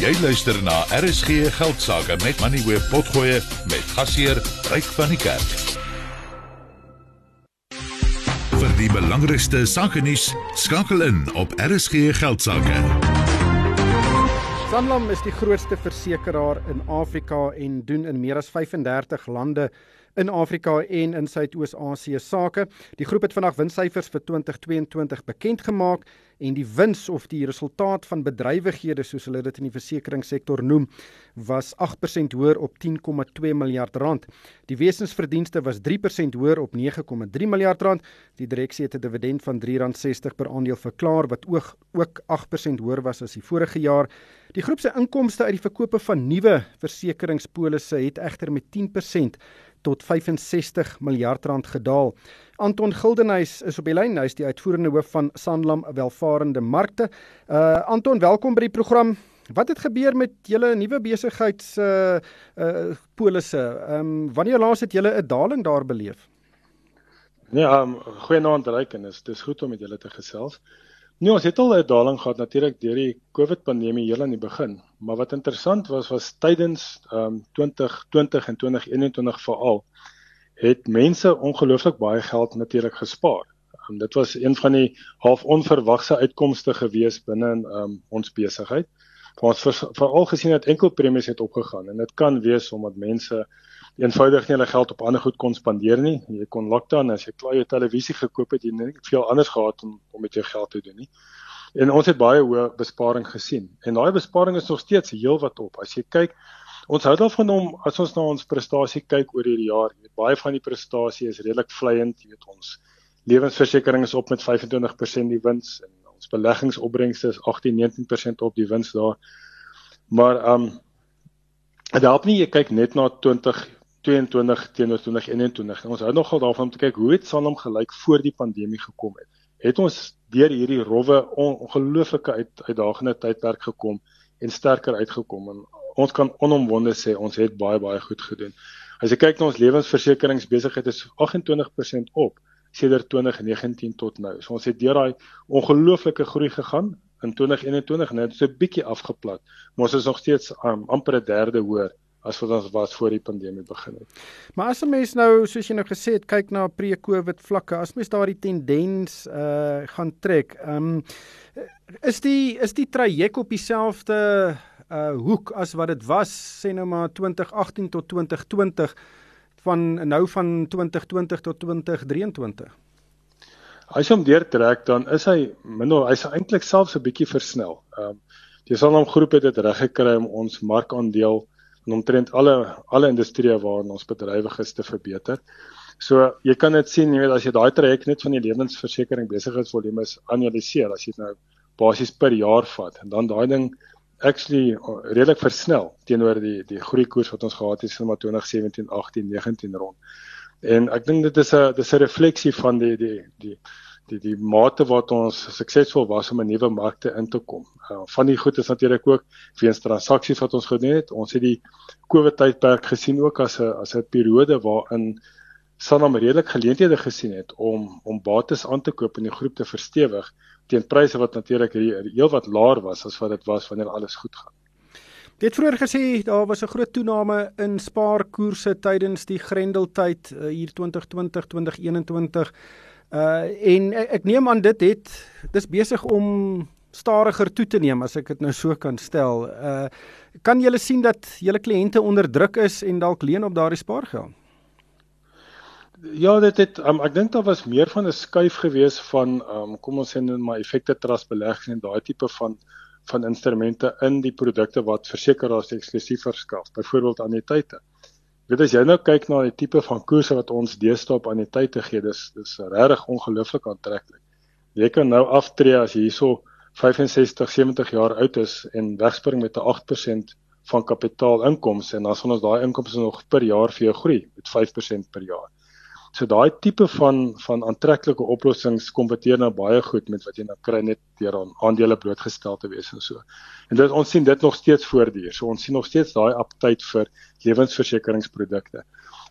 Jy luister na RSG Geldsaake met Money Web Potgoe met gasheer Ryk van die Kerk. Vir die belangrikste sake nuus skakel in op RSG Geldsaake. Sanlam is die grootste versekeraar in Afrika en doen in meer as 35 lande in Afrika en in Suidoos-Asië sake. Die groep het vandag winssyfers vir 2022 bekend gemaak en die wins of die resultaat van bedrywighede soos hulle dit in die versekeringssektor noem was 8% hoër op 10,2 miljard rand. Die wesensverdienste was 3% hoër op 9,3 miljard rand. Die direksie het 'n dividend van R3.60 per aandeel verklaar wat ook ook 8% hoër was as die vorige jaar. Die groep se inkomste uit die verkope van nuwe versekeringspolisse het egter met 10% tot 65 miljard rand gedaal. Anton Gildenhuys is op die lyn. Hy is die uitvoerende hoof van Sanlam Welvarende Markte. Uh Anton, welkom by die program. Wat het gebeur met julle nuwe besigheids uh uh polisse? Ehm um, wanneer laas het julle 'n daling daar beleef? Nee, um, goeienaand Ryk en dis goed om met julle te gesels. Nee, ons het al 'n daling gehad natuurlik deur die COVID pandemie heel aan die begin, maar wat interessant was was tydens ehm um, 2020 en 2021 veral het mense ongelooflik baie geld natuurlik gespaar. Um, dit was een van die half onverwagse uitkomste gewees binne in um, ons besigheid. Ons veral gesien dat enkelpremies het opgegaan en dit kan wees omdat mense eenvoudig nie hulle geld op ander goed kon spandeer nie. Jy kon lockdown as jy klaar jou televisie gekoop het, jy het veel anders gehad om om met jou geld te doen nie. En ons het baie hoë besparing gesien. En daai besparing is nog steeds heelwat op. As jy kyk, ons hou daarvan om as ons na ons prestasie kyk oor hierdie jaar, jy weet baie van die prestasie is redelik vleiend, jy weet ons lewensversekering is op met 25% die wins en ons beleggingsopbrengste is 18-19% op die wins daar. Maar ehm um, help nie jy kyk net na 20 22 teenoor 2021. Ons hou nogal daarvan om te kyk hoe het Sanlam gelyk voor die pandemie gekom het. Het ons deur hierdie rowwe ongelooflike uit, uitdagende tydperk gekom en sterker uitgekom en ons kan onomwonde sê ons het baie baie goed gedoen. As jy kyk na ons lewensversekeringsbesigheid is 28% op sedert 2019 tot nou. So ons het deur daai ongelooflike groei gegaan in 2021 net so 'n bietjie afgeplat, maar ons is nog steeds um, amper 'n derde hoër as wat ons was voor die pandemie begin het. Maar as 'n mens nou soos jy nou gesê het kyk na pre-COVID vlakke, as mens daardie tendens uh gaan trek, ehm um, is die is die traject op dieselfde uh hoek as wat dit was sê nou maar 2018 tot 2020 van nou van 2020 tot 2023. As jy hom deurtrek dan is hy minder hy's eintlik selfs 'n bietjie versnel. Ehm um, die Sanlam groep het dit reg gekry om ons markandeel en omtrent alle alle industrieë waarin ons bedrywig is te verbeter. So jy kan dit sien, jy weet as jy daai traject net van die lewensversekering besigheidsvolume is analiseer, as jy nou basies per jaar vat en dan daai ding actually redelik versnel teenoor die die groei koers wat ons gehad het in 2017, 18, 19 rond. En ek dink dit is 'n dis 'n refleksie van die die die die die mate wat ons suksesvol was om 'n nuwe markte in te kom. Uh, van die goed is natuurlik ook weens transaksies wat ons gedoen het. Ons het die COVID tydperk gesien ook as 'n as 'n periode waarin Sanlam redelik geleenthede gesien het om om bates aan te koop en die groep te verstewig teen pryse wat natuurlik heelwat laer was as wat dit was wanneer alles goed gaan. Dit vroeër gesê daar was 'n groot toename in spaarkoerse tydens die Grendeltyd uh, hier 2020 2021 Uh en ek, ek neem aan dit het dis besig om stadiger toe te neem as ek dit nou so kan stel. Uh kan julle sien dat julle kliënte onder druk is en dalk leen op daardie spaargeld? Ja, dit het um, ek dink daar was meer van 'n skuif gewees van um kom ons sê net maar effekte trust belegging en daai tipe van van instrumente in die produkte wat versekeraars eksklusief verskaf, byvoorbeeld anniteite weet as jy nou kyk na die tipe van koerse wat ons deesdae aan die tyd te gee, dis dis regtig ongelooflik aantreklik. Jy kan nou aftree as jy hierso 65, 70 jaar oud is en wegspring met 'n 8% van kapitaalinkomste en dan sal ons daai inkomste nog per jaar vir jou groei met 5% per jaar. So daai tipe van van aantreklike oplossings kompeteer nou baie goed met wat jy nou kry net deur aan aandele blootgestel te wees en so. En dit ons sien dit nog steeds voortduur. So ons sien nog steeds daai aptyd vir lewensversekeringsprodukte.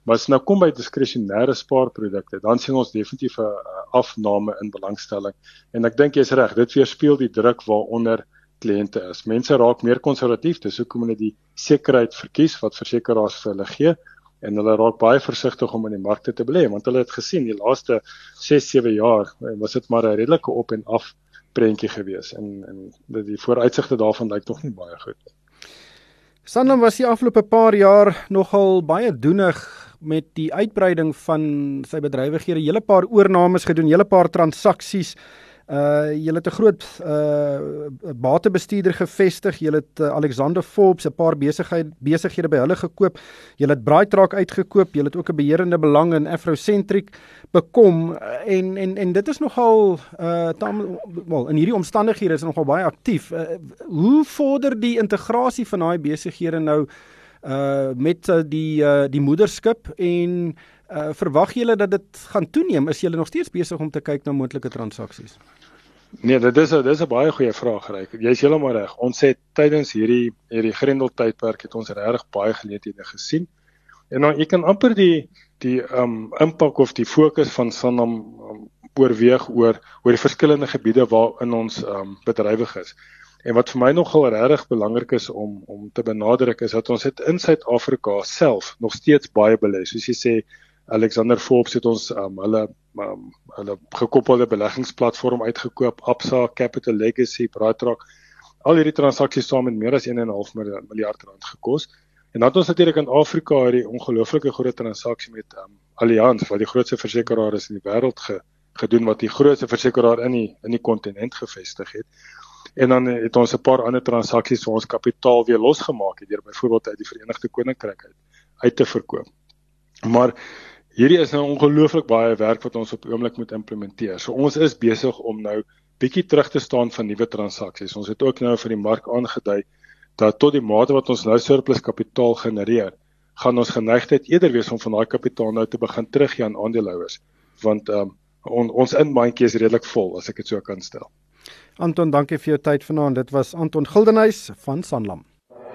Maar as nou kom by diskresionêre spaarprodukte, dan sien ons definitief 'n afname in belangstelling. En ek dink jy's reg, dit weerspieël die druk waaronder kliënte is. Mense raak meer konservatief, dis hoekom hulle die sekerheid verkies wat versekeraars vir hulle gee en hulle raak baie versigtig om in die markte te belê want hulle het gesien die laaste 6, 7 jaar eh, was dit maar 'n redelike op en af prentjie gewees. En en die vooruitsigte daarvan lyk tog nie baie goed. Nie. Sanlam was die afgelope paar jaar nogal baie doenig met die uitbreiding van sy bedrywighede, hele paar oornames gedoen, hele paar transaksies Uh jy het 'n groot uh batebestuurder gevestig. Jy het uh, Alexander Forbes 'n paar besigheid besighede by hulle gekoop. Jy het Brightrock uitgekoop. Jy het ook 'n beheerende belang in Afrocentric bekom uh, en en en dit is nogal uh tam, wel in hierdie omstandighede is nogal baie aktief. Uh, hoe vorder die integrasie van daai besighede nou uh met uh, die uh, die moederskip en uh verwag julle dat dit gaan toeneem? Is julle nog steeds besig om te kyk na moontlike transaksies? Nee, dit is 'n dis 'n baie goeie vraag gereik. Jy's heeltemal reg. Ons het tydens hierdie hierdie Grendel tydperk het ons regtig baie geleenthede gesien. En dan jy kan amper die die um impak of die fokus van Sanlam um, oorweeg oor oor die verskillende gebiede waarin ons um bedrywig is. En wat vir my nogal regtig belangrik is om om te benadruk is dat ons het in Suid-Afrika self nog steeds baie belê. Soos jy sê, Alexander Forbes het ons um, hulle um, hulle gekoppelde beleggingsplatform uitgekoop, Absa Capital Legacy, Brightrock. Al hierdie transaksies saam met meer as 1.5 miljard rand gekos. En dan het ons natuurlik in Afrika hierdie ongelooflike groot transaksie met um, Allianz wat die grootste versekeraar is in die wêreld ge, gedoen wat die grootste versekeraar in die in die kontinent gevestig het. En dan het ons 'n paar ander transaksies vir ons kapitaal weer losgemaak het deur byvoorbeeld uit die Verenigde Koninkryk uit, uit te verkoop. Maar hierdie is nou ongelooflik baie werk wat ons op oomblik moet implementeer. So ons is besig om nou bietjie terug te staan van nuwe transaksies. Ons het ook nou vir die mark aangedui dat tot die mate wat ons nou surplus kapitaal genereer, gaan ons geneigtheid eerder wees om van daai kapitaal nou te begin teruggee aan aandeelhouers want um, on, ons inbandjie is redelik vol as ek dit so kan stel. Anton, dankie vir jou tyd vanaand. Dit was Anton Gildenhuys van Sanlam.